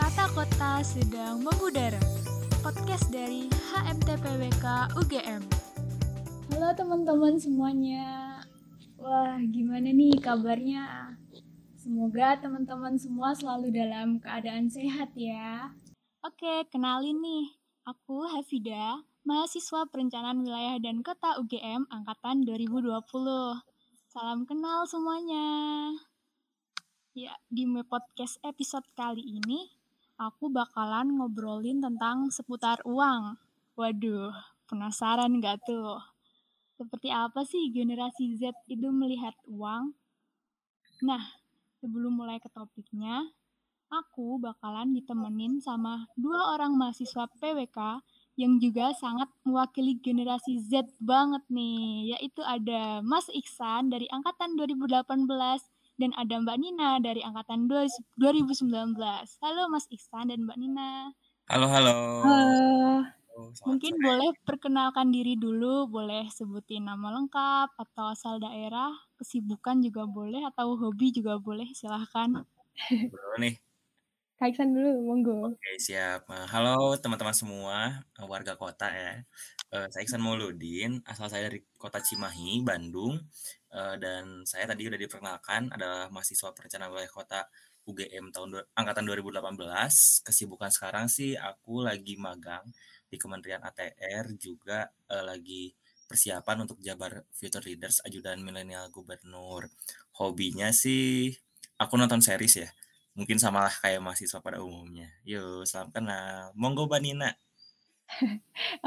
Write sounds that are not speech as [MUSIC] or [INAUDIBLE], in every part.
Kata Kota sedang mengudara. Podcast dari HMTPWK UGM. Halo teman-teman semuanya. Wah, gimana nih kabarnya? Semoga teman-teman semua selalu dalam keadaan sehat ya. Oke, kenalin nih. Aku Hafida, mahasiswa Perencanaan Wilayah dan Kota UGM angkatan 2020. Salam kenal semuanya. Ya, di podcast episode kali ini aku bakalan ngobrolin tentang seputar uang. Waduh, penasaran gak tuh? Seperti apa sih generasi Z itu melihat uang? Nah, sebelum mulai ke topiknya, aku bakalan ditemenin sama dua orang mahasiswa PWK yang juga sangat mewakili generasi Z banget nih, yaitu ada Mas Iksan dari angkatan 2018 dan ada Mbak Nina dari angkatan 2019. Halo Mas Iksan dan Mbak Nina. Halo, halo. Halo. Mungkin sore. boleh perkenalkan diri dulu, boleh sebutin nama lengkap atau asal daerah, kesibukan juga boleh atau hobi juga boleh, silahkan. Bro nih. Kak Iksan dulu, monggo. Oke, siap. Halo teman-teman semua, warga kota ya. Saya Iksan Mauludin, asal saya dari kota Cimahi, Bandung. dan saya tadi udah diperkenalkan adalah mahasiswa perencanaan wilayah kota UGM tahun angkatan 2018. Kesibukan sekarang sih aku lagi magang di Kementerian ATR juga lagi persiapan untuk jabar Future Leaders ajudan milenial gubernur. Hobinya sih aku nonton series ya mungkin sama lah kayak mahasiswa pada umumnya. Yuk, salam kenal. Monggo Mbak Nina. [LAUGHS]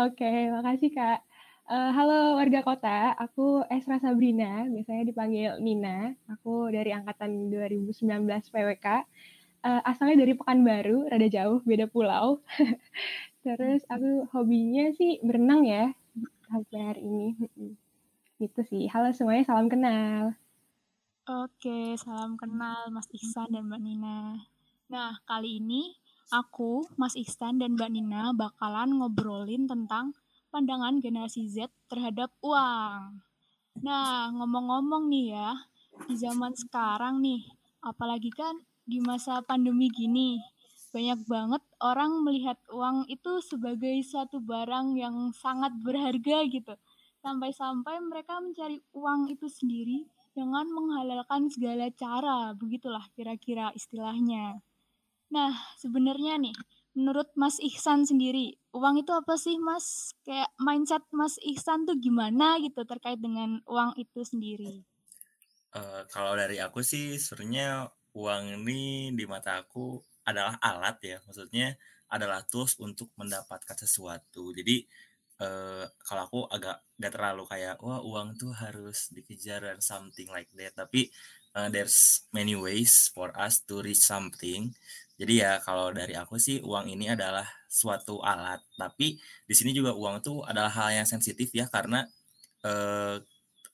Oke, makasih Kak. Uh, halo warga kota, aku Esra Sabrina, biasanya dipanggil Nina. Aku dari angkatan 2019 PWK. Uh, asalnya dari Pekanbaru, rada jauh, beda pulau. [LAUGHS] Terus aku hobinya sih berenang ya, sampai hari ini. Gitu sih. Halo semuanya, salam kenal. Oke, salam kenal Mas Ihsan dan Mbak Nina. Nah, kali ini aku, Mas Ihsan dan Mbak Nina bakalan ngobrolin tentang pandangan generasi Z terhadap uang. Nah, ngomong-ngomong nih ya, di zaman sekarang nih, apalagi kan di masa pandemi gini, banyak banget orang melihat uang itu sebagai suatu barang yang sangat berharga gitu. Sampai-sampai mereka mencari uang itu sendiri dengan menghalalkan segala cara, begitulah kira-kira istilahnya. Nah, sebenarnya nih, menurut Mas Ihsan sendiri, uang itu apa sih Mas? Kayak mindset Mas Ihsan tuh gimana gitu terkait dengan uang itu sendiri? Uh, kalau dari aku sih sebenarnya uang ini di mata aku adalah alat ya, maksudnya adalah tools untuk mendapatkan sesuatu. Jadi uh, kalau aku agak gak terlalu kayak wah uang tuh harus dikejar dan something like that tapi uh, there's many ways for us to reach something. Jadi ya kalau dari aku sih uang ini adalah suatu alat. Tapi di sini juga uang tuh adalah hal yang sensitif ya karena uh,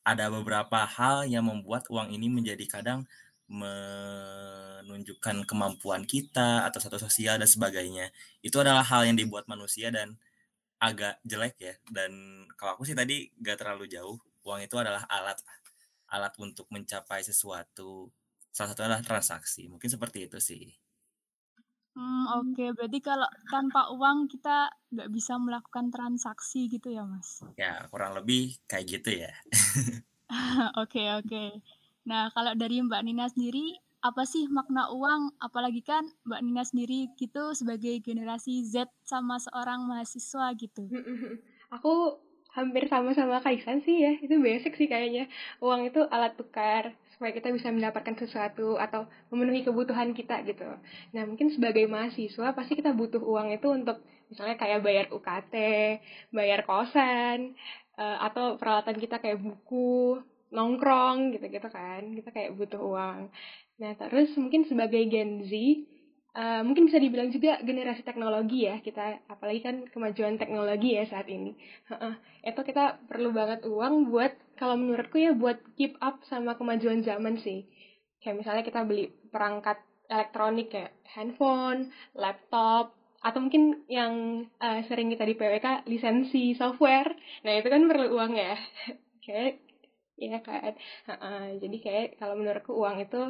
ada beberapa hal yang membuat uang ini menjadi kadang menunjukkan kemampuan kita atau satu sosial dan sebagainya. Itu adalah hal yang dibuat manusia dan agak jelek ya. Dan kalau aku sih tadi gak terlalu jauh uang itu adalah alat alat untuk mencapai sesuatu salah satu adalah transaksi mungkin seperti itu sih. Hmm, oke okay. berarti kalau tanpa uang kita nggak bisa melakukan transaksi gitu ya mas? Ya kurang lebih kayak gitu ya. [LAUGHS] Oke oke. Okay, okay. nah kalau dari mbak Nina sendiri apa sih makna uang? Apalagi kan Mbak Nina sendiri gitu sebagai generasi Z sama seorang mahasiswa gitu. Aku hampir sama-sama Kaisan sih ya. Itu basic sih kayaknya. Uang itu alat tukar supaya kita bisa mendapatkan sesuatu atau memenuhi kebutuhan kita gitu. Nah mungkin sebagai mahasiswa pasti kita butuh uang itu untuk misalnya kayak bayar UKT bayar kosan uh, atau peralatan kita kayak buku nongkrong gitu-gitu kan. Kita kayak butuh uang. Nah, terus mungkin sebagai Gen Z, uh, mungkin bisa dibilang juga generasi teknologi ya kita, apalagi kan kemajuan teknologi ya saat ini. Itu kita perlu banget uang buat, kalau menurutku ya buat keep up sama kemajuan zaman sih. Kayak misalnya kita beli perangkat elektronik kayak handphone, laptop, atau mungkin yang uh, sering kita di PWK lisensi software. Nah, itu kan perlu uang ya. [LAUGHS] kayak ya kan. Jadi kayak kalau menurutku uang itu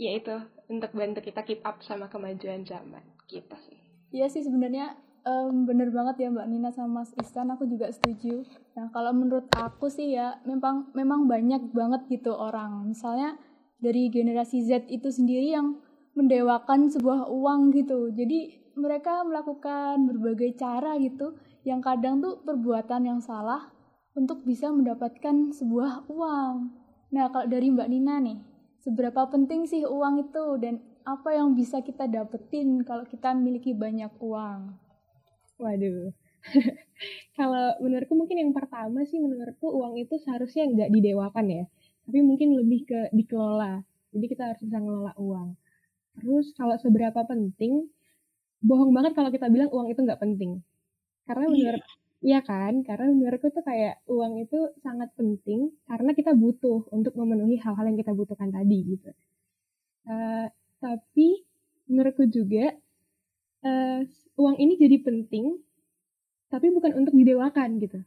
ya itu untuk bantu kita keep up sama kemajuan zaman gitu sih. Iya sih sebenarnya um, bener banget ya Mbak Nina sama Mas Istan aku juga setuju. Nah kalau menurut aku sih ya memang memang banyak banget gitu orang. Misalnya dari generasi Z itu sendiri yang mendewakan sebuah uang gitu. Jadi mereka melakukan berbagai cara gitu yang kadang tuh perbuatan yang salah untuk bisa mendapatkan sebuah uang. Nah, kalau dari Mbak Nina nih, seberapa penting sih uang itu dan apa yang bisa kita dapetin kalau kita memiliki banyak uang? Waduh. [LAUGHS] kalau menurutku mungkin yang pertama sih menurutku uang itu seharusnya nggak didewakan ya, tapi mungkin lebih ke dikelola. Jadi kita harus bisa ngelola uang. Terus kalau seberapa penting, bohong banget kalau kita bilang uang itu nggak penting. Karena iya. menurut Iya kan? Karena menurutku tuh kayak uang itu sangat penting karena kita butuh untuk memenuhi hal-hal yang kita butuhkan tadi gitu. Uh, tapi menurutku juga uh, uang ini jadi penting, tapi bukan untuk didewakan gitu.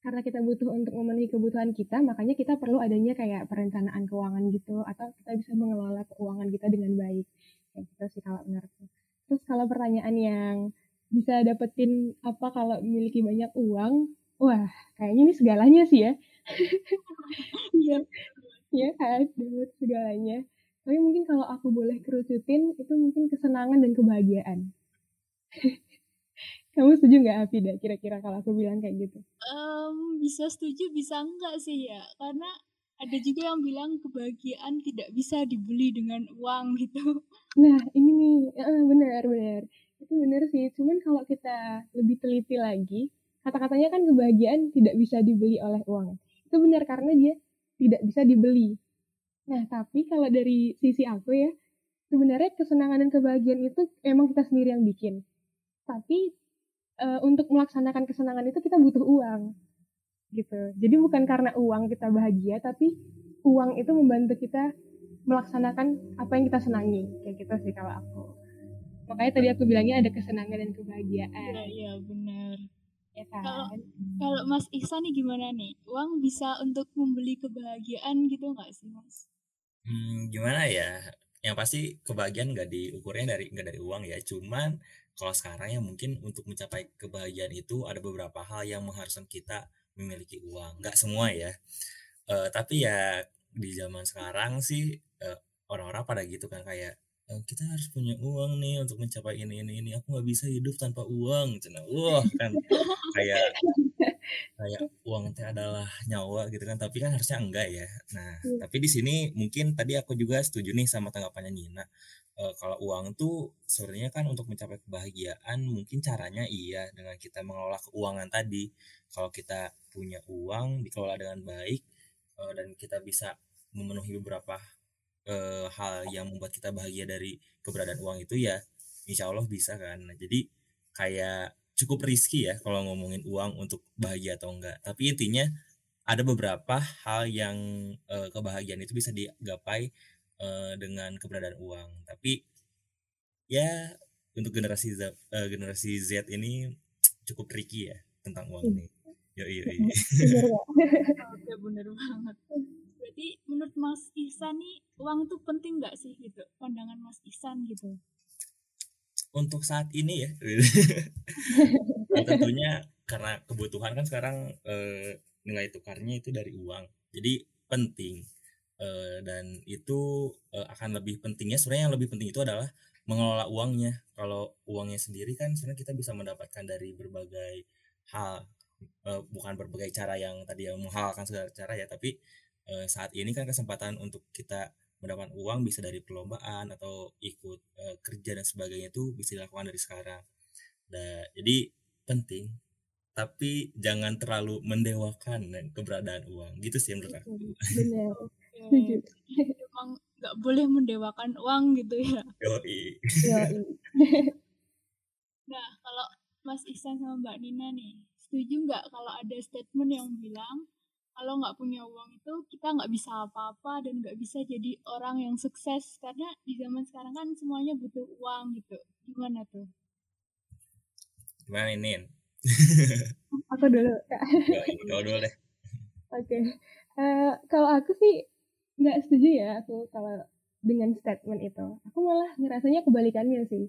Karena kita butuh untuk memenuhi kebutuhan kita, makanya kita perlu adanya kayak perencanaan keuangan gitu, atau kita bisa mengelola keuangan kita dengan baik. Kayak gitu sih kalau menurutku. Terus kalau pertanyaan yang bisa dapetin apa kalau memiliki banyak uang? Wah kayaknya ini segalanya sih ya. [LAUGHS] Iya. Ya kan dapat segalanya. Tapi mungkin kalau aku boleh kerucutin itu mungkin kesenangan dan kebahagiaan. [LAUGHS] Kamu setuju nggak Afida kira-kira kalau aku bilang kayak gitu? Um, bisa setuju bisa enggak sih ya? Karena ada juga yang bilang kebahagiaan tidak bisa dibeli dengan uang gitu. Nah ini nih. Uh, benar benar itu benar sih cuman kalau kita lebih teliti lagi kata-katanya kan kebahagiaan tidak bisa dibeli oleh uang. Itu benar karena dia tidak bisa dibeli. Nah tapi kalau dari sisi aku ya sebenarnya kesenangan dan kebahagiaan itu emang kita sendiri yang bikin. Tapi e, untuk melaksanakan kesenangan itu kita butuh uang gitu. Jadi bukan karena uang kita bahagia tapi uang itu membantu kita melaksanakan apa yang kita senangi kayak gitu sih kalau aku makanya tadi aku bilangnya ada kesenangan dan kebahagiaan. Iya iya benar. Ya kan? Kalau kalau Mas Ihsan nih gimana nih? Uang bisa untuk membeli kebahagiaan gitu nggak sih Mas? Hmm, gimana ya? Yang pasti kebahagiaan nggak diukurnya dari nggak dari uang ya. Cuman kalau sekarang ya mungkin untuk mencapai kebahagiaan itu ada beberapa hal yang mengharuskan kita memiliki uang. Nggak semua ya. Uh, tapi ya di zaman sekarang sih uh, orang-orang pada gitu kan kayak Eh, kita harus punya uang nih untuk mencapai ini ini ini. Aku nggak bisa hidup tanpa uang cina. Wah kan kayak kayak uang itu adalah nyawa gitu kan. Tapi kan harusnya enggak ya. Nah hmm. tapi di sini mungkin tadi aku juga setuju nih sama tanggapannya Nina. E, kalau uang tuh sebenarnya kan untuk mencapai kebahagiaan mungkin caranya iya dengan kita mengelola keuangan tadi. Kalau kita punya uang dikelola dengan baik e, dan kita bisa memenuhi beberapa uh, hal yang membuat kita bahagia dari keberadaan uang itu ya insya Allah bisa kan. Nah, jadi kayak cukup riski ya kalau ngomongin uang untuk bahagia atau enggak. Tapi intinya ada beberapa hal yang uh, kebahagiaan itu bisa digapai uh, dengan keberadaan uang. Tapi ya untuk generasi Z, uh, generasi Z ini cukup tricky ya tentang uang ini. Yo, yo, yo. Oke, bener banget berarti menurut Mas Ihsan nih uang itu penting nggak sih gitu? Pandangan Mas Ihsan gitu. Untuk saat ini [LAUGHS] ya tentunya karena kebutuhan kan sekarang eh, nilai tukarnya itu dari uang. Jadi penting. Eh, dan itu eh, akan lebih pentingnya sebenarnya yang lebih penting itu adalah mengelola uangnya. Kalau uangnya sendiri kan sebenarnya kita bisa mendapatkan dari berbagai hal. Eh, bukan berbagai cara yang tadi yang menghalalkan segala cara ya tapi uh, saat ini kan kesempatan untuk kita mendapatkan uang bisa dari perlombaan atau ikut uh, kerja dan sebagainya itu bisa dilakukan dari sekarang. Nah, jadi penting tapi jangan terlalu mendewakan keberadaan uang gitu sih menurut aku. [LAUGHS] Benar. Emang nggak boleh mendewakan uang gitu ya. Yoi. [LAUGHS] nah kalau Mas Ihsan sama Mbak Nina nih setuju nggak kalau ada statement yang bilang kalau nggak punya uang itu kita nggak bisa apa-apa dan nggak bisa jadi orang yang sukses. Karena di zaman sekarang kan semuanya butuh uang gitu. Gimana tuh? Gimana ini [LAUGHS] aku dulu kak. Kau dulu deh. Oke. Okay. uh, eh, kalau aku sih nggak setuju ya aku kalau dengan statement itu. Aku malah ngerasanya kebalikannya sih.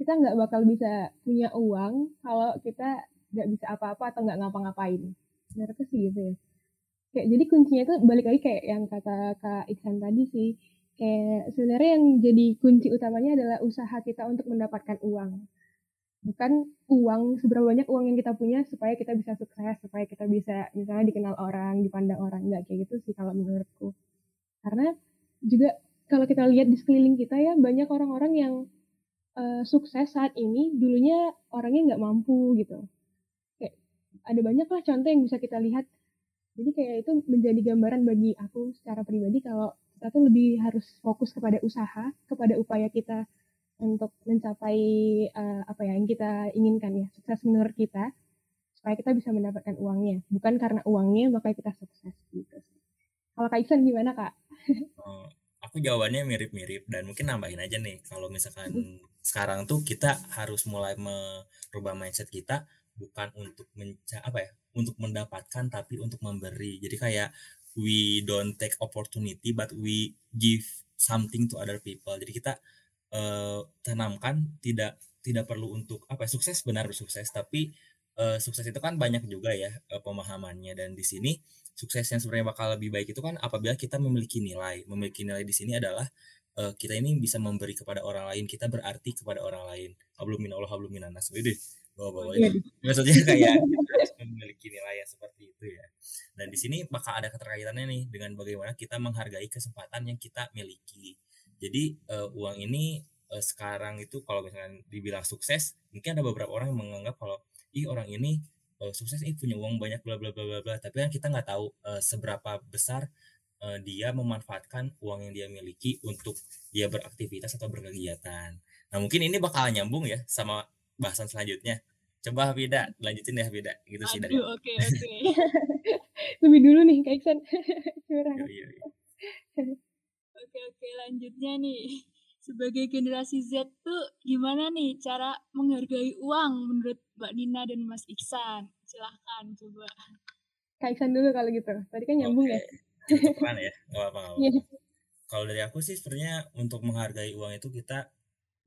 Kita nggak bakal bisa punya uang kalau kita nggak bisa apa-apa atau nggak ngapa-ngapain. Menurutku sih gitu ya. Kayak jadi kuncinya itu balik lagi kayak yang kata Kak Iksan tadi sih. Kayak sebenarnya yang jadi kunci utamanya adalah usaha kita untuk mendapatkan uang. Bukan uang seberapa banyak uang yang kita punya supaya kita bisa sukses, supaya kita bisa misalnya dikenal orang, dipandang orang nggak kayak gitu sih kalau menurutku. Karena juga kalau kita lihat di sekeliling kita ya banyak orang-orang yang uh, sukses saat ini dulunya orangnya nggak mampu gitu kayak ada banyak lah contoh yang bisa kita lihat jadi kayak itu menjadi gambaran bagi aku secara pribadi kalau kita tuh lebih harus fokus kepada usaha kepada upaya kita untuk mencapai uh, apa ya yang kita inginkan ya sukses menurut kita supaya kita bisa mendapatkan uangnya. Bukan karena uangnya maka kita sukses gitu kalau Kak Iksan gimana Kak? Oh, aku jawabannya mirip-mirip dan mungkin nambahin aja nih kalau misalkan sekarang tuh kita harus mulai merubah mindset kita bukan untuk menca apa ya untuk mendapatkan tapi untuk memberi. Jadi kayak we don't take opportunity but we give something to other people. Jadi kita uh, tanamkan tidak tidak perlu untuk apa ya, sukses benar sukses tapi uh, sukses itu kan banyak juga ya uh, pemahamannya. Dan di sini sukses yang sebenarnya bakal lebih baik itu kan apabila kita memiliki nilai. Memiliki nilai di sini adalah uh, kita ini bisa memberi kepada orang lain kita berarti kepada orang lain. Hablum min Allah hablum minanas deh bawa-bawa iya. [LAUGHS] maksudnya kayak [LAUGHS] memiliki nilai yang seperti itu ya dan di sini bakal ada keterkaitannya nih dengan bagaimana kita menghargai kesempatan yang kita miliki jadi uh, uang ini uh, sekarang itu kalau misalnya dibilang sukses mungkin ada beberapa orang yang menganggap kalau ih orang ini uh, sukses ih punya uang banyak bla bla bla bla bla tapi kan kita nggak tahu uh, seberapa besar uh, dia memanfaatkan uang yang dia miliki untuk dia beraktivitas atau berkegiatan. Nah mungkin ini bakal nyambung ya sama bahasan selanjutnya. Coba Hafida, lanjutin ya Hafida. Gitu sih dari. Oke okay, oke. Okay. [LAUGHS] Lebih dulu nih Kak Iksan. [LAUGHS] Oke oke lanjutnya nih. Sebagai generasi Z tuh gimana nih cara menghargai uang menurut Mbak Nina dan Mas Iksan? Silahkan coba. Kak Iksan dulu kalau gitu. Tadi kan nyambung okay. ya tukeran ya nggak apa apa yeah. kalau dari aku sih sebenarnya untuk menghargai uang itu kita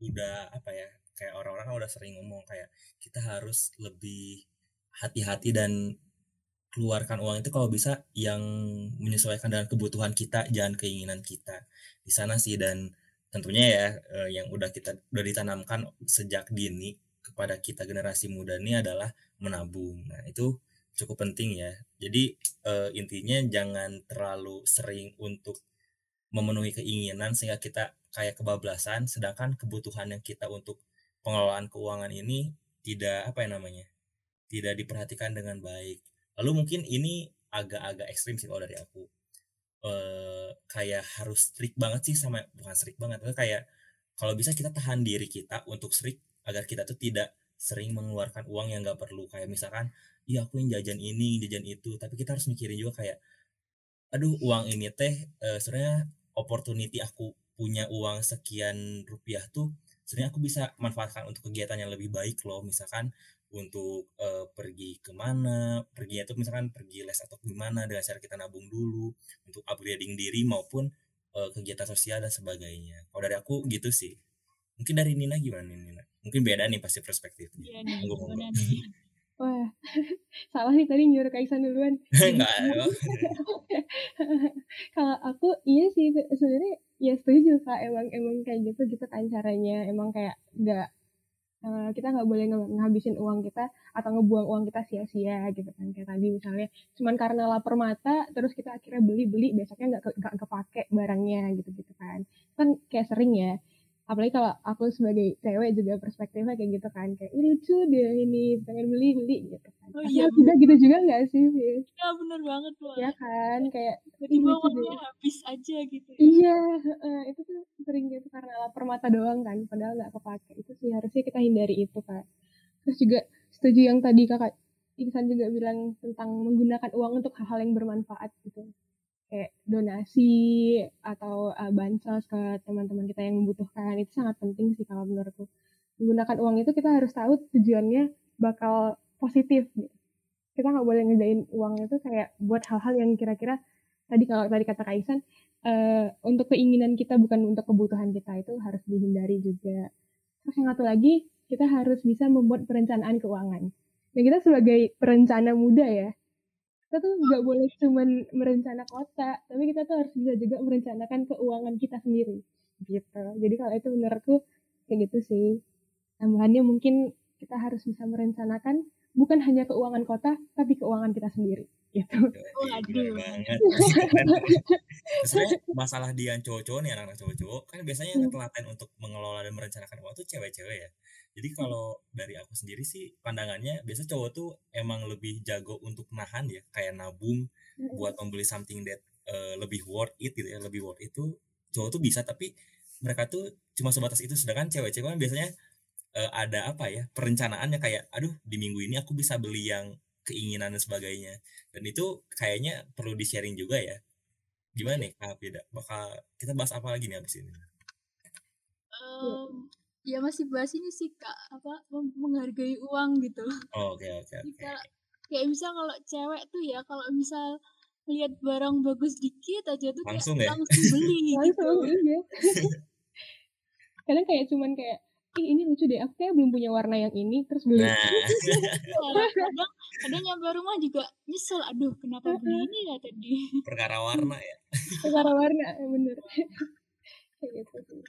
udah apa ya kayak orang-orang kan udah sering ngomong kayak kita harus lebih hati-hati dan keluarkan uang itu kalau bisa yang menyesuaikan dengan kebutuhan kita jangan keinginan kita di sana sih dan tentunya ya eh, yang udah kita udah ditanamkan sejak dini kepada kita generasi muda ini adalah menabung nah itu cukup penting ya. Jadi uh, intinya jangan terlalu sering untuk memenuhi keinginan sehingga kita kayak kebablasan sedangkan kebutuhan yang kita untuk pengelolaan keuangan ini tidak apa ya namanya? tidak diperhatikan dengan baik. Lalu mungkin ini agak-agak ekstrim sih kalau dari aku. Uh, kayak harus strict banget sih sama bukan strict banget, tapi kayak kalau bisa kita tahan diri kita untuk strict agar kita tuh tidak sering mengeluarkan uang yang nggak perlu kayak misalkan iya aku yang jajan ini jajan itu tapi kita harus mikirin juga kayak aduh uang ini teh uh, sebenarnya opportunity aku punya uang sekian rupiah tuh sebenarnya aku bisa manfaatkan untuk kegiatan yang lebih baik loh misalkan untuk uh, pergi ke mana pergi itu misalkan pergi les atau gimana dengan cara kita nabung dulu untuk upgrading diri maupun uh, kegiatan sosial dan sebagainya. Kalau dari aku gitu sih. Mungkin dari Nina gimana Nina? Mungkin beda nih pasti perspektifnya. Iya nih Wah, [LAUGHS] salah nih tadi nyuruh Kaisan duluan. [LAUGHS] Enggak. [LAUGHS] Kalau aku iya sih sebenarnya ya setuju kak. Emang emang kayak gitu gitu kan caranya. Emang kayak nggak uh, kita nggak boleh ngabisin uang kita atau ngebuang uang kita sia-sia gitu kan kayak tadi misalnya. Cuman karena lapar mata terus kita akhirnya beli beli besoknya nggak nggak kepake barangnya gitu gitu kan. Kan kayak sering ya apalagi kalau aku sebagai cewek juga perspektifnya kayak gitu kan. Kayak ini lucu deh ini pengen beli beli gitu kan. Oh, iya, tidak gitu juga nggak sih iya bener banget loh ya kan? Kayak tiba uangnya habis aja gitu ya. iya uh, itu tuh sering gitu karena lapar mata doang kan padahal nggak kepake. Itu sih harusnya kita hindari itu kan terus juga setuju yang tadi kakak Iksan juga bilang tentang menggunakan uang untuk hal-hal yang bermanfaat gitu kayak donasi atau uh, bansos ke teman-teman kita yang membutuhkan itu sangat penting sih kalau menurutku. Menggunakan uang itu kita harus tahu tujuannya bakal positif gitu. kita nggak boleh ngedain uang itu kayak buat hal-hal yang kira-kira tadi kalau tadi kata Kaisan uh, untuk keinginan kita bukan untuk kebutuhan kita itu harus dihindari juga. Terus yang satu lagi kita harus bisa membuat perencanaan keuangan. Dan kita sebagai perencana muda ya kita tuh nggak boleh cuma merencana kota tapi kita tuh harus bisa juga merencanakan keuangan kita sendiri gitu jadi kalau itu menurutku kayak gitu sih tambahannya mungkin kita harus bisa merencanakan bukan hanya keuangan kota tapi keuangan kita sendiri gitu. Waduh. banget. [LAUGHS] [LAUGHS] Sebenarnya masalah dia cowok-cowok nih anak-anak cowok-cowok kan biasanya hmm. telaten untuk mengelola dan merencanakan uang tuh cewek-cewek ya. Jadi kalau dari aku sendiri sih pandangannya biasa cowok tuh emang lebih jago untuk nahan ya kayak nabung hmm. buat membeli something that uh, lebih worth it gitu ya lebih worth itu. Cowok tuh bisa tapi mereka tuh cuma sebatas itu. Sedangkan cewek-cewek kan biasanya uh, ada apa ya perencanaannya kayak aduh di minggu ini aku bisa beli yang keinginan dan sebagainya. Dan itu kayaknya perlu di sharing juga ya. Gimana nih kak beda bakal kita bahas apa lagi nih abis ini? Um, ya masih bahas ini sih kak apa menghargai uang gitu. Oh, oke oke oke. kayak misal kalau cewek tuh ya kalau misal lihat barang bagus dikit aja tuh langsung kayak, ya? langsung beli. [LAUGHS] Gitu. langsung iya. [LAUGHS] Kadang kayak cuman kayak ih ini lucu deh aku kayak belum punya warna yang ini terus beli. Nah. [LAUGHS] kadang kadang nyampe rumah juga nyesel aduh kenapa beli ini ya tadi? Perkara warna ya? Perkara warna bener. Kayak gitu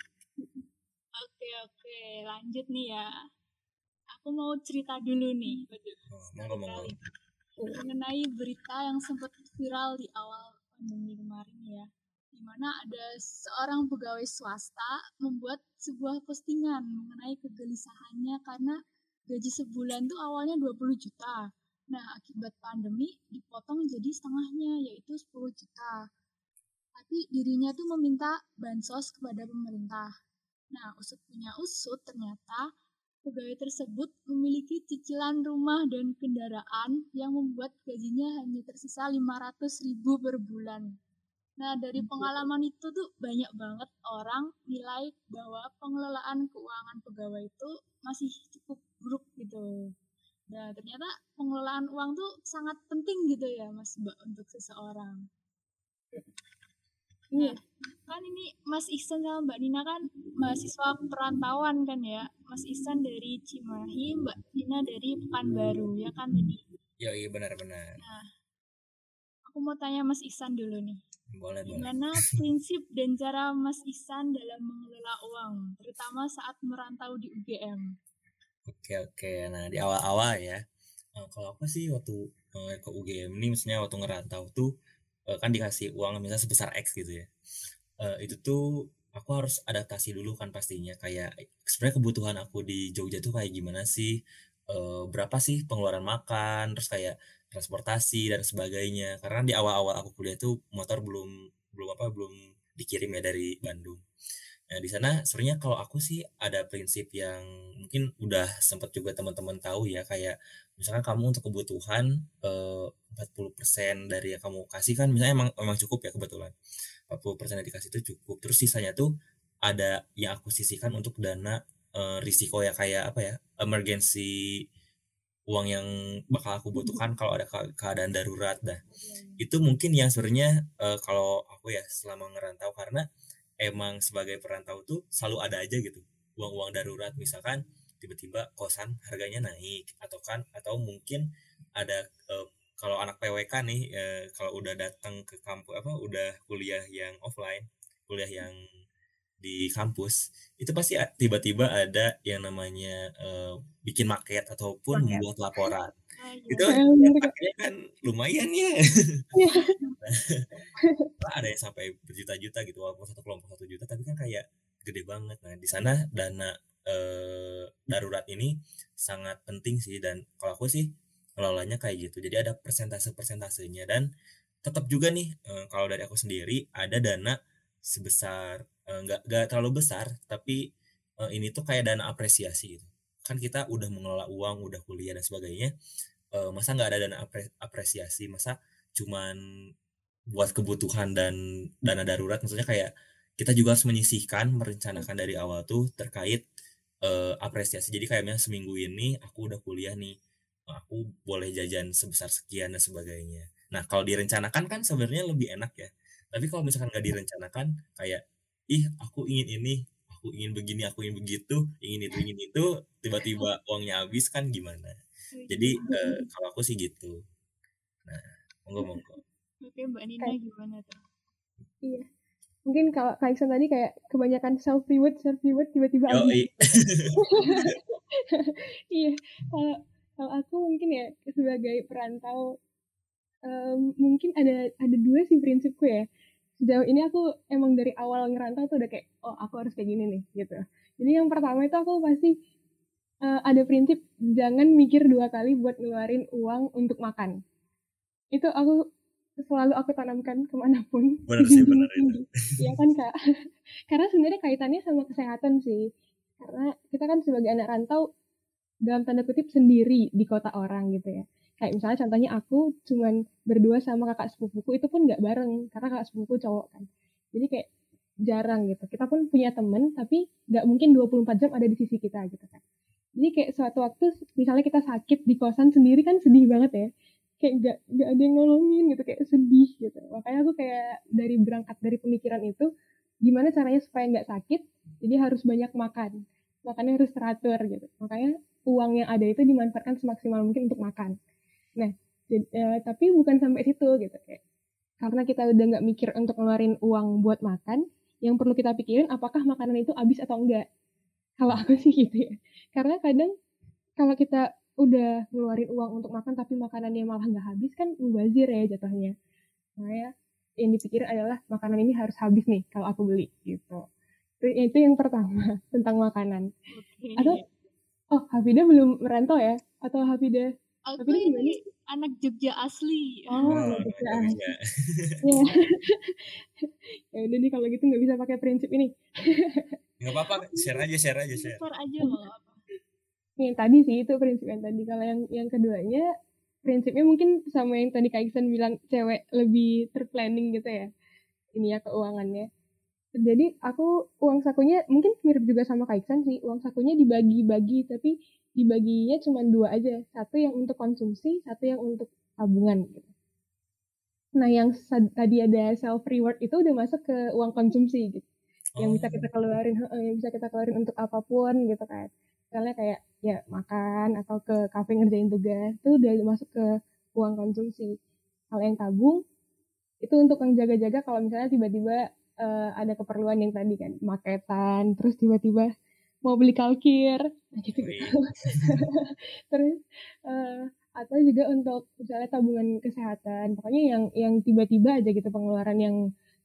oke oke lanjut nih ya aku mau cerita dulu nih monggo monggo mengenai berita yang sempat viral di awal pandemi kemarin ya mana ada seorang pegawai swasta membuat sebuah postingan mengenai kegelisahannya karena gaji sebulan tuh awalnya 20 juta. Nah, akibat pandemi dipotong jadi setengahnya yaitu 10 juta. Tapi dirinya tuh meminta bansos kepada pemerintah. Nah, usut punya usut ternyata pegawai tersebut memiliki cicilan rumah dan kendaraan yang membuat gajinya hanya tersisa 500 ribu per bulan. Nah, dari pengalaman itu tuh banyak banget orang nilai bahwa pengelolaan keuangan pegawai itu masih cukup buruk gitu. Nah, ternyata pengelolaan uang tuh sangat penting gitu ya, Mas Mbak, untuk seseorang. Nah, kan ini Mas Ihsan sama Mbak Nina kan mahasiswa perantauan kan ya. Mas Ihsan dari Cimahi, Mbak Nina dari Pekanbaru, ya kan tadi? Ya, iya benar-benar. Nah, aku mau tanya Mas Ihsan dulu nih boleh, Gimana boleh. prinsip dan cara Mas Isan dalam mengelola uang, terutama saat merantau di UGM? Oke oke, nah di awal-awal ya, uh, kalau aku sih waktu uh, ke UGM ini, misalnya waktu ngerantau tuh uh, kan dikasih uang misalnya sebesar X gitu ya, uh, itu tuh aku harus adaptasi dulu kan pastinya. Kayak sebenarnya kebutuhan aku di Jogja tuh kayak gimana sih, uh, berapa sih pengeluaran makan, terus kayak transportasi dan sebagainya. Karena di awal-awal aku kuliah tuh motor belum belum apa belum dikirim ya dari Bandung nah di sana sebenarnya kalau aku sih ada prinsip yang mungkin udah sempat juga teman-teman tahu ya kayak misalkan kamu untuk kebutuhan eh, 40% dari yang kamu kasih kan misalnya emang emang cukup ya kebetulan. 40% yang dikasih itu cukup. Terus sisanya tuh ada yang aku sisihkan untuk dana eh, risiko ya kayak apa ya emergency uang yang bakal aku butuhkan kalau ada keadaan darurat dah. Itu mungkin yang sebenarnya uh, kalau aku ya selama ngerantau karena emang sebagai perantau tuh selalu ada aja gitu. Uang-uang darurat misalkan tiba-tiba kosan harganya naik atau kan atau mungkin ada uh, kalau anak PWK nih uh, kalau udah datang ke kampus apa udah kuliah yang offline kuliah yang di kampus itu pasti tiba-tiba ada yang namanya uh, bikin maket ataupun maket. membuat laporan. Itu kan lumayan ya. Iya. [LAUGHS] ada yang sampai berjuta-juta gitu walaupun satu kelompok satu juta tapi kan kayak gede banget. Nah di sana dana uh, darurat ini sangat penting sih dan kalau aku sih ngelolanya kayak gitu. Jadi ada persentase persentasenya dan tetap juga nih uh, kalau dari aku sendiri ada dana sebesar nggak uh, nggak terlalu besar tapi uh, ini tuh kayak dana apresiasi gitu. Kan kita udah mengelola uang udah kuliah dan sebagainya uh, masa nggak ada dana apre apresiasi? Masa cuman buat kebutuhan dan dana darurat? Maksudnya kayak kita juga harus menyisihkan merencanakan dari awal tuh terkait uh, apresiasi. Jadi kayaknya seminggu ini aku udah kuliah nih aku boleh jajan sebesar sekian dan sebagainya. Nah kalau direncanakan kan sebenarnya lebih enak ya. Tapi kalau misalkan nggak direncanakan kayak ih aku ingin ini aku ingin begini aku ingin begitu ingin itu ingin itu tiba-tiba [LAUGHS] uangnya habis kan gimana? Jadi uh, kalau aku sih gitu. Nah monggo monggo. Oke mbak Nina gimana tuh? Iya. Mungkin kalau Kak Iksan tadi kayak kebanyakan self reward self reward tiba-tiba habis. [LAUGHS] [LAUGHS] Iya. Kalau kalau aku mungkin ya sebagai perantau um, mungkin ada ada dua sih prinsipku ya sejauh ini aku emang dari awal ngerantau tuh udah kayak oh aku harus kayak gini nih gitu. Jadi yang pertama itu aku pasti uh, ada prinsip jangan mikir dua kali buat ngeluarin uang untuk makan. Itu aku selalu aku tanamkan ke mana pun. Benar sih benar itu. Ya kan kak? [LAUGHS] Karena sebenarnya kaitannya sama kesehatan sih. Karena kita kan sebagai anak rantau dalam tanda kutip sendiri di kota orang gitu ya kayak misalnya contohnya aku cuman berdua sama kakak sepupuku itu pun nggak bareng karena kakak sepupuku cowok kan. Jadi kayak jarang gitu. Kita pun punya temen tapi nggak mungkin 24 jam ada di sisi kita gitu kan. Jadi kayak suatu waktu misalnya kita sakit di kosan sendiri kan sedih banget ya. Kayak nggak nggak ada yang nolongin gitu kayak sedih gitu. Makanya aku kayak dari berangkat dari pemikiran itu gimana caranya supaya nggak sakit jadi harus banyak makan. Makannya harus teratur gitu. Makanya uang yang ada itu dimanfaatkan semaksimal mungkin untuk makan Nah, jadi, uh, tapi bukan sampai situ gitu kayak karena kita udah nggak mikir untuk ngeluarin uang buat makan, yang perlu kita pikirin apakah makanan itu habis atau enggak. Kalau aku sih gitu ya. Karena kadang kalau kita udah ngeluarin uang untuk makan tapi makanannya malah nggak habis kan mubazir ya jatuhnya. Nah ya, yang dipikir adalah makanan ini harus habis nih kalau aku beli gitu. Itu, itu yang pertama [LAUGHS] tentang makanan. Okay. Atau oh Hafida belum merantau ya? Atau Hafida Aku Tapi ini anak Jogja asli. Oh, [LAUGHS] oh Jogja asli. ya. [LAUGHS] ya udah nih kalau gitu nggak bisa pakai prinsip ini. [LAUGHS] nggak apa-apa, share aja, share aja, share. Share aja apa. Yang tadi sih itu prinsip yang tadi. Kalau yang yang keduanya prinsipnya mungkin sama yang tadi Kak Iksan bilang cewek lebih terplanning gitu ya. Ini ya keuangannya. Jadi aku uang sakunya mungkin mirip juga sama Kak Iksan sih. Uang sakunya dibagi-bagi tapi dibaginya cuma dua aja. Satu yang untuk konsumsi satu yang untuk tabungan gitu. Nah yang tadi ada self reward itu udah masuk ke uang konsumsi gitu. Yang bisa kita oh. keluarin yang bisa kita keluarin untuk apa pun gitu kan. Misalnya kayak ya makan atau ke kafe ngerjain tugas itu udah masuk ke uang konsumsi. Kalau yang tabung itu untuk yang jaga-jaga kalau misalnya tiba-tiba uh, ada keperluan yang tadi kan maketan terus tiba-tiba mau beli kalkir. Gitu. [LAUGHS] Terus uh, atau juga untuk misalnya tabungan kesehatan. Pokoknya yang yang tiba-tiba aja gitu pengeluaran yang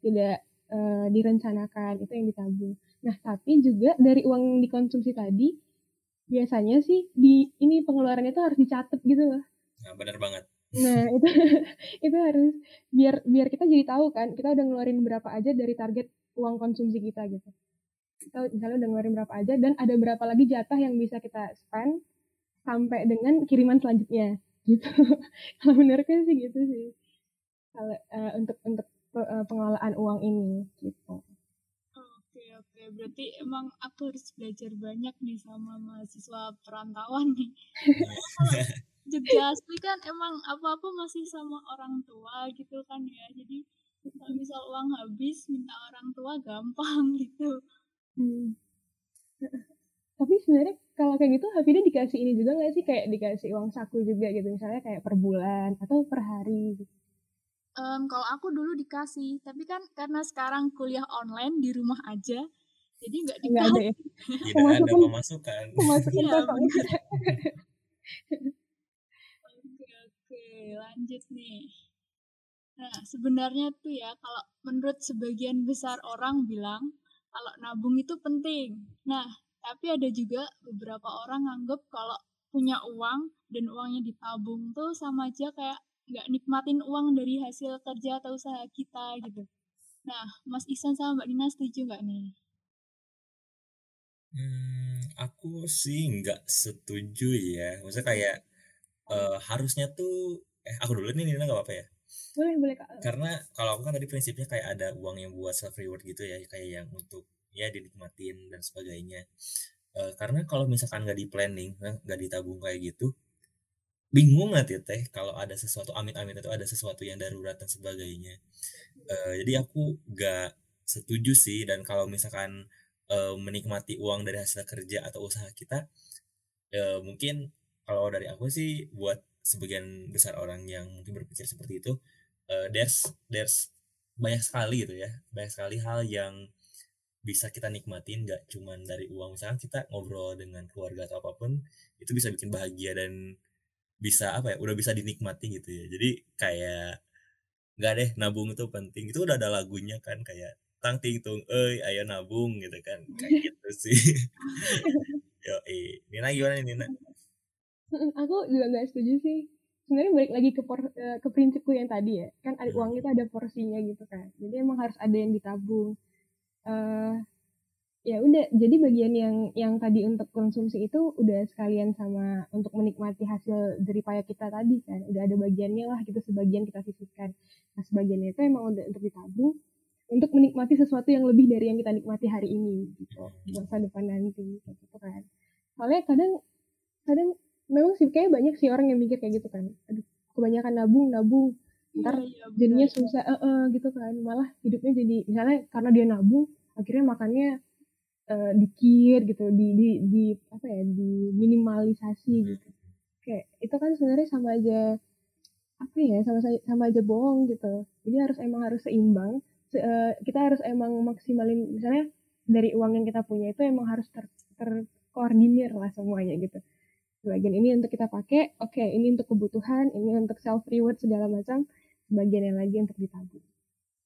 tidak uh, direncanakan itu yang ditabung. Nah tapi juga dari uang yang dikonsumsi tadi biasanya sih di ini pengeluaran itu harus dicatat gitu loh. Nah benar banget. Nah itu [LAUGHS] itu harus biar biar kita jadi tahu kan kita udah ngeluarin berapa aja dari target uang konsumsi kita gitu kita misalnya udah ngeluarin berapa aja dan ada berapa lagi jatah yang bisa kita spend sampai dengan kiriman selanjutnya. [LAUGHS] Gitu. Kalau menurutku sih gitu sih. Kalau uh, untuk untuk uh, pengelolaan uang ini gitu. Oke oke. Berarti emang aku harus belajar banyak nih sama mahasiswa perantauan nih. [LAUGHS] Jogja asli kan emang apa-apa masih sama orang tua gitu kan ya. Jadi kalau misal uang habis minta orang tua gampang [LAUGHS] gitu Hmm. Tapi sebenarnya kalau kayak gitu Hafida dikasih ini juga nggak sih kayak dikasih uang saku juga gitu misalnya kayak per bulan atau per hari gitu. Um, kalau aku dulu dikasih, tapi kan karena sekarang kuliah online di rumah aja, jadi nggak dikasih. Nggak ada ya? [LAUGHS] Tidak pemasukan, ada pemasukan. Pemasukan ya, Oke, oke, lanjut nih. Nah, sebenarnya tuh ya, kalau menurut sebagian besar orang bilang, kalau nabung itu penting. Nah, tapi ada juga beberapa orang nganggep kalau punya uang dan uangnya ditabung tuh sama aja kayak nggak nikmatin uang dari hasil kerja atau usaha kita gitu. Nah, Mas Isan sama Mbak Nina setuju nggak nih? Hmm, aku sih nggak setuju ya. Maksudnya kayak uh, harusnya tuh, eh aku dulu nih Nina nggak apa-apa ya? Boleh boleh kak. Karena kalau aku kan tadi prinsipnya kayak ada uang yang buat self reward gitu ya kayak yang untuk ya dinikmatin dan sebagainya. Uh, karena kalau misalkan nggak di planning eh, nggak ditabung kayak gitu bingung nggak ya teh kalau ada sesuatu amit-amit itu ada sesuatu yang darurat dan sebagainya. Uh, jadi aku nggak setuju sih dan kalau misalkan uh, menikmati uang dari hasil kerja atau usaha kita uh, mungkin kalau dari aku sih buat sebagian besar orang yang mungkin berpikir seperti itu uh, there's there's banyak sekali gitu ya. Banyak sekali hal yang bisa kita nikmatin nggak cuman dari uang. Misalnya kita ngobrol dengan keluarga atau apa pun itu bisa bikin bahagia dan bisa apa ya udah bisa dinikmati gitu ya. Jadi kayak nggak deh nabung itu penting. Itu udah ada lagunya kan kayak tang ting tung eh ayo nabung gitu kan. Kayak gitu sih. [LAUGHS] Yo eh Nina gimana Nina [LAUGHS] aku juga nggak setuju sih. Sebenarnya balik lagi ke por, eh, ke prinsipku yang tadi ya. Kan ada uang itu ada porsinya gitu kan. Jadi emang harus ada yang ditabung. Uh, ya udah. Jadi bagian yang yang tadi untuk konsumsi itu udah sekalian sama untuk menikmati hasil dari payah kita tadi kan. Udah ada bagiannya lah gitu sebagian kita sisihkan. Nah sebagiannya itu emang udah untuk ditabung untuk menikmati sesuatu yang lebih dari yang kita nikmati hari ini gitu. Masa depan nanti gitu kan. Soalnya kadang kadang memang sih kayak banyak sih orang yang mikir kayak gitu kan. Aduh kebanyakan nabung nabung. Ntar iya, iya, jadinya susah uh, uh, gitu kan. Malah hidupnya jadi misalnya karena dia nabung akhirnya makannya uh, dikir gitu di di di apa ya di minimalisasi gitu. Kayak itu kan sebenarnya sama aja apa ya sama sama aja bohong gitu. Jadi harus emang harus seimbang Se, uh, kita harus emang maksimalin misalnya dari uang yang kita punya itu emang harus ter terkoordinir lah semuanya gitu sebagian ini untuk kita pakai oke okay, ini untuk kebutuhan ini untuk self reward segala macam sebagian yang lagi untuk ditabung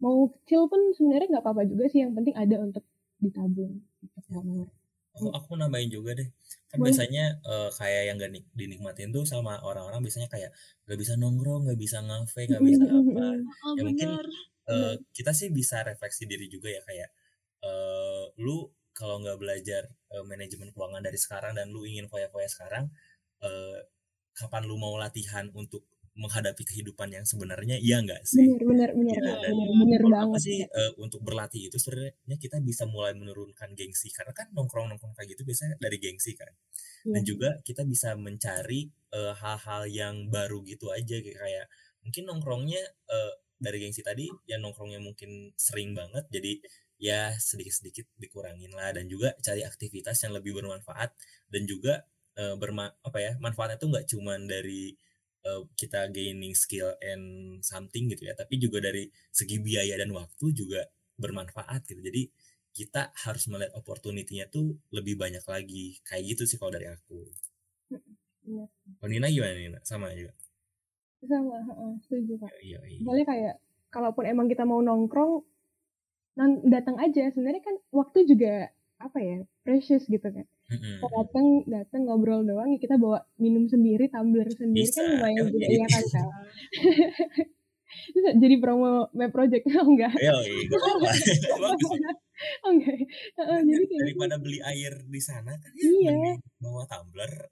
mau kecil pun sebenarnya nggak apa-apa juga sih yang penting ada untuk ditabung Oh, aku nambahin juga deh. Kan Boleh. biasanya uh, kayak yang gak dinikmatin tuh sama orang-orang biasanya kayak gak bisa nongkrong, gak bisa ngafe, gak [LAUGHS] bisa apa. Oh, ya mungkin uh, kita sih bisa refleksi diri juga ya kayak uh, lu kalau nggak belajar uh, manajemen keuangan dari sekarang dan lu ingin foya-foya sekarang, uh, kapan lu mau latihan untuk menghadapi kehidupan yang sebenarnya? Iya enggak sih? Benar benar benar ya, benar benar banget sih uh, untuk berlatih itu sebenarnya kita bisa mulai menurunkan gengsi. Karena kan nongkrong nongkrong kayak gitu biasanya dari gengsi kan. Ya. dan juga kita bisa mencari hal-hal uh, yang baru gitu aja. Kayak mungkin nongkrongnya uh, dari gengsi tadi ya nongkrongnya mungkin sering banget. Jadi ya sedikit-sedikit dikurangin lah dan juga cari aktivitas yang lebih bermanfaat dan juga uh, berma apa ya manfaatnya tuh nggak cuman dari uh, kita gaining skill and something gitu ya tapi juga dari segi biaya dan waktu juga bermanfaat gitu jadi kita harus melihat opportunity-nya tuh lebih banyak lagi kayak gitu sih kalau dari aku Iya. Oh, Nina gimana Nina? Sama juga? Sama, uh, setuju Kak. Iya, iya. Soalnya kayak, kalaupun emang kita mau nongkrong, datang aja. Sebenarnya kan waktu juga apa ya precious gitu kan. Mm-hmm. datang datang ngobrol doang ya kita bawa minum sendiri tumbler sendiri. Kan Bisa. kan lumayan juga ya kan [LAUGHS] kak? [LAUGHS] Jadi promo map project [LAUGHS] oh enggak. Iya iya oh enggak. Uh, jadi kayak daripada beli air di sana kan ya iya. bawa tumbler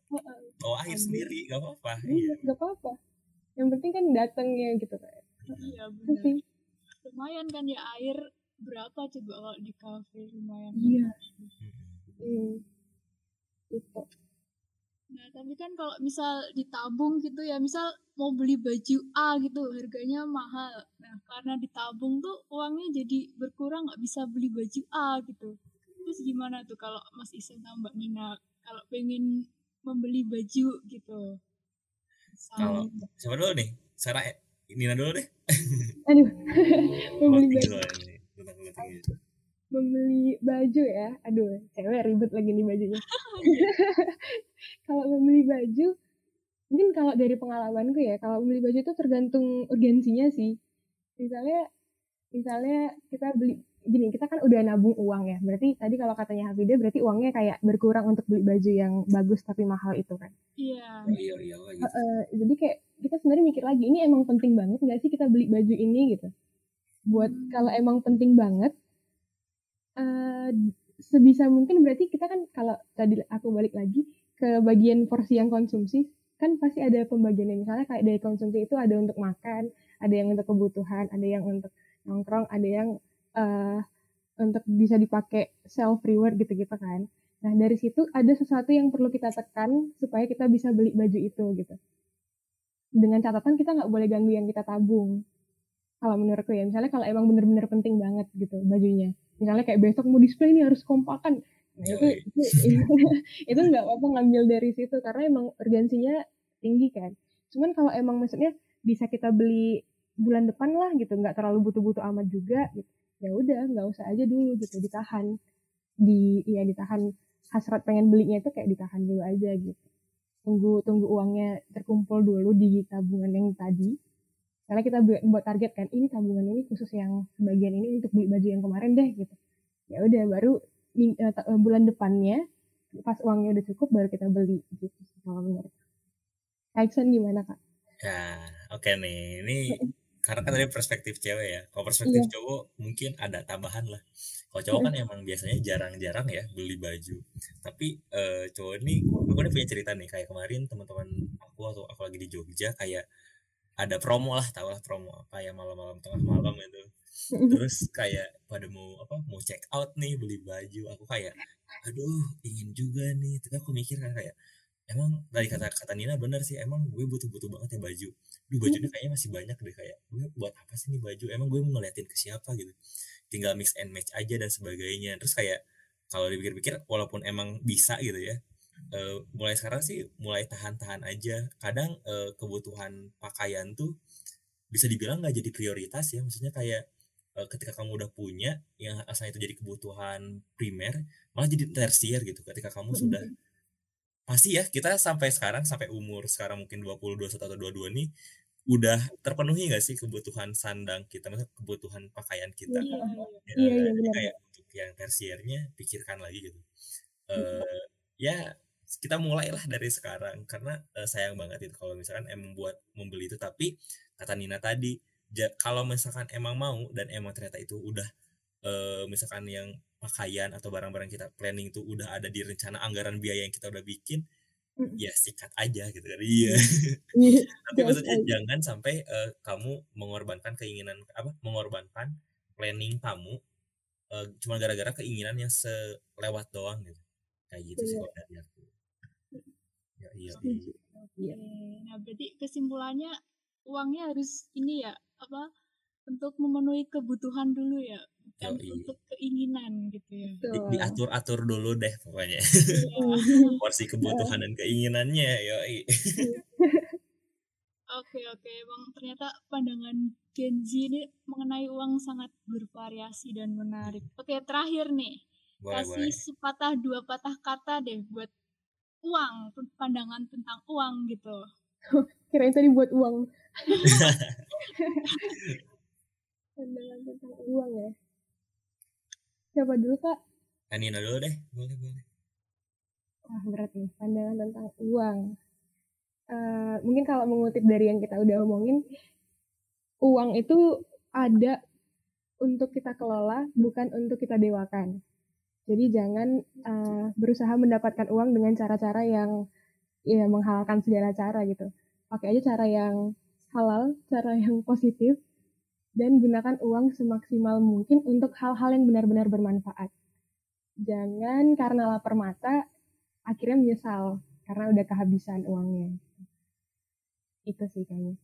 bawa air sendiri gak apa-apa. Iya gak apa-apa. Yang penting kan datangnya gitu kan iya benar. Lumayan kan ya air berapa coba kalau di kafe lumayan iya. itu. Nah tapi kan kalau misal ditabung gitu ya misal mau beli baju A gitu harganya mahal. Nah karena ditabung tuh uangnya jadi berkurang nggak bisa beli baju A gitu. Terus gimana tuh kalau Mas Isen sama Mbak Nina kalau pengen membeli baju gitu? Kalau siapa dulu nih? Sarah eh, Nina dulu deh. Aduh. [LAUGHS] Membeli baju membeli baju ya. Aduh cewek ribet lagi nih bajunya. [LAUGHS] [LAUGHS] Kalau membeli baju mungkin kalau dari pengalamanku ya kalau membeli baju itu tergantung urgensinya sih. Misalnya misalnya kita beli gini kita kan udah nabung uang ya. Berarti tadi kalau katanya Hafida berarti uangnya kayak berkurang untuk beli baju yang bagus tapi mahal itu kan? Iya. Oh, iya iya gitu. uh, jadi kayak kita sebenarnya mikir lagi ini emang penting banget nggak sih kita beli baju ini gitu buat hmm. kalau emang penting banget uh, sebisa mungkin berarti kita kan kalau tadi aku balik lagi ke bagian porsi yang konsumsi kan pasti ada pembagiannya. Misalnya kayak dari konsumsi itu ada untuk makan ada yang untuk kebutuhan ada yang untuk nongkrong ada yang uh, untuk bisa dipakai self reward gitu-gitu kan. Nah dari situ ada sesuatu yang perlu kita tekan supaya kita bisa beli baju itu gitu. Dengan catatan kita nggak boleh ganggu yang kita tabung kalau menurutku ya misalnya kalau emang bener-bener penting banget gitu bajunya. Misalnya kayak besok mau display ini harus kompakan. Nah itu itu itu nggak apa ngambil dari situ karena emang urgensinya tinggi kan. Cuman kalau emang maksudnya bisa kita beli bulan depan lah gitu nggak terlalu butuh-butuh amat juga gitu ya udah nggak usah aja dulu gitu ditahan. Di ya ditahan. Hasrat pengen belinya itu kayak ditahan dulu aja gitu. Tunggu tunggu uangnya terkumpul dulu di tabungan yang tadi karena kita buat target kan ini tabungan ini khusus yang sebagian ini untuk beli baju yang kemarin deh gitu. Ya udah baru uh, bulan depannya pas uangnya udah cukup baru kita beli gitu kalau menurut Kaikson gimana kak? Ya oke okay nih. Ini karena kan dari perspektif cewek ya. Kalau perspektif yeah. cowok mungkin ada tambahan lah. Kalau cowok kan emang biasanya jarang-jarang ya beli baju. Tapi uh, cowok ini aku punya cerita nih. Kayak kemarin teman-teman aku atau aku lagi di Jogja kayak ada promo lah tau lah promo apa ya malam-malam tengah malam itu [LAUGHS] terus kayak pada mau apa mau check out nih beli baju aku kayak aduh ingin juga nih. Tapi aku mikir kan kayak emang dari kata kata Nina bener sih emang gue butuh butuh banget ya baju. Duh bajunya kayaknya masih banyak deh kayak gue buat apa sih nih baju? Emang gue mau ngeliatin ke siapa gitu? Tinggal mix and match aja dan sebagainya. Terus kayak kalau dipikir-pikir walaupun emang bisa gitu ya uh, mulai sekarang sih mulai tahan-tahan aja. Kadang uh, kebutuhan pakaian tuh bisa dibilang nggak jadi prioritas ya. Maksudnya kayak uh, ketika kamu udah punya yang asalnya itu jadi kebutuhan primer malah jadi tersier gitu. Ketika kamu sudah pasti ya kita sampai sekarang sampai umur sekarang mungkin 20 21 atau 22 nih udah terpenuhi gak sih kebutuhan sandang kita? Maksudnya kebutuhan pakaian kita. Iya, ya, iya, iya, jadi kayak untuk yang tersiernya pikirkan lagi gitu. Uh, ya kita mulailah dari sekarang karena uh, sayang banget itu kalau misalkan emang buat membeli itu. Tapi kata Nina tadi ja, kalau misalkan emang mau dan emang ternyata itu udah uh, misalkan yang pakaian atau barang-barang kita planning itu udah ada di rencana anggaran biaya yang kita udah bikin ya sikat aja gitu kan. Iya, [LAUGHS] tapi maksudnya jangan sampai uh, kamu mengorbankan keinginan apa mengorbankan planning kamu uh, cuma gara-gara keinginan yang selewat doang gitu. Kayak gitu sih iya. kalau dari aku ya iya, iya. nah berarti kesimpulannya uangnya harus ini ya apa untuk memenuhi kebutuhan dulu ya bukan Yoi. untuk keinginan gitu ya. Di, diatur-atur dulu deh pokoknya. Iya. [LAUGHS] Porsi kebutuhan dan keinginannya, yoi. [LAUGHS] Oke oke, bang ternyata pandangan Gen Z ini mengenai uang sangat bervariasi dan menarik. Oke terakhir nih, boleh, kasih boleh. sepatah dua patah kata deh buat uang, pandangan tentang uang gitu. [LAUGHS] Kirain tadi buat uang. [LAUGHS] pandangan tentang uang ya Siapa dulu kak? Anina dulu deh, boleh boleh. Wah berat nih, pandangan tentang uang. Uh, mungkin kalau mengutip dari yang kita udah omongin, uang itu ada untuk kita kelola, bukan untuk kita dewakan. Jadi jangan uh, berusaha mendapatkan uang dengan cara-cara yang ya menghalalkan segala cara gitu. Pakai aja cara yang halal, cara yang positif, dan gunakan uang semaksimal mungkin untuk hal-hal yang benar-benar bermanfaat. Jangan karena lapar mata akhirnya menyesal karena udah kehabisan uangnya. Itu sih kayaknya.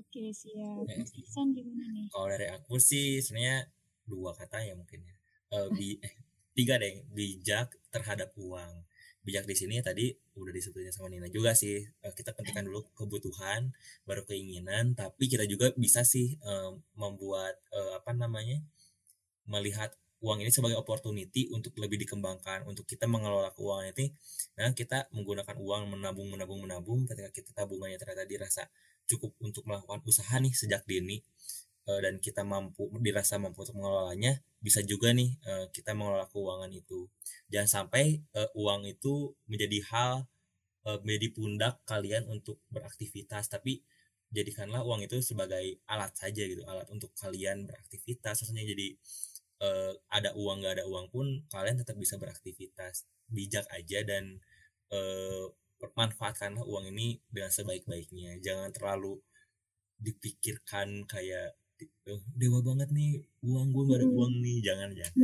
Oke siap. San gimana nih? Kalau dari aku sih sebenarnya dua kata ya mungkin ya. Uh, bi eh, tiga deh bijak terhadap uang. Bijak di sini tadi udah disebutin sama Nina juga sih. Uh, kita pentingkan dulu kebutuhan baru keinginan tapi kita juga bisa sih uh, membuat uh, apa namanya melihat uang ini sebagai opportunity untuk lebih dikembangkan untuk kita mengelola keuangan ini. Nah kita menggunakan uang menabung menabung menabung. Ketika kita tabungannya ternyata dirasa cukup untuk melakukan usaha nih sejak dini uh, dan kita mampu dirasa mampu untuk mengelolanya bisa juga nih uh, kita mengelola keuangan itu. Jangan sampai uh, uang itu menjadi hal uh, menjadi pundak kalian untuk beraktivitas tapi jadikanlah uang itu sebagai alat saja gitu alat untuk kalian beraktivitas. Maksudnya jadi ada uang gak ada uang pun kalian tetap bisa beraktivitas. Bijak aja dan manfaatkanlah uang ini dengan sebaik-baiknya. Jangan terlalu dipikirkan kayak dewa banget nih. Uang gue gak ada uang nih. Jangan jangan.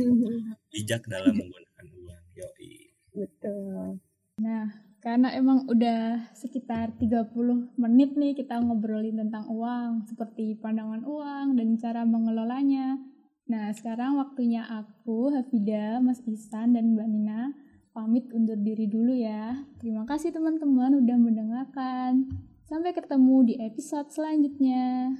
Bijak dalam menggunakan uang. Yoi. Betul. Nah karena emang udah sekitar 30 menit nih kita ngobrolin tentang uang seperti pandangan uang dan cara mengelolanya. Nah, sekarang waktunya aku, Hafida, Mas Isan, dan Mbak Nina pamit undur diri dulu ya. Terima kasih teman-teman udah mendengarkan. Sampai ketemu di episode selanjutnya.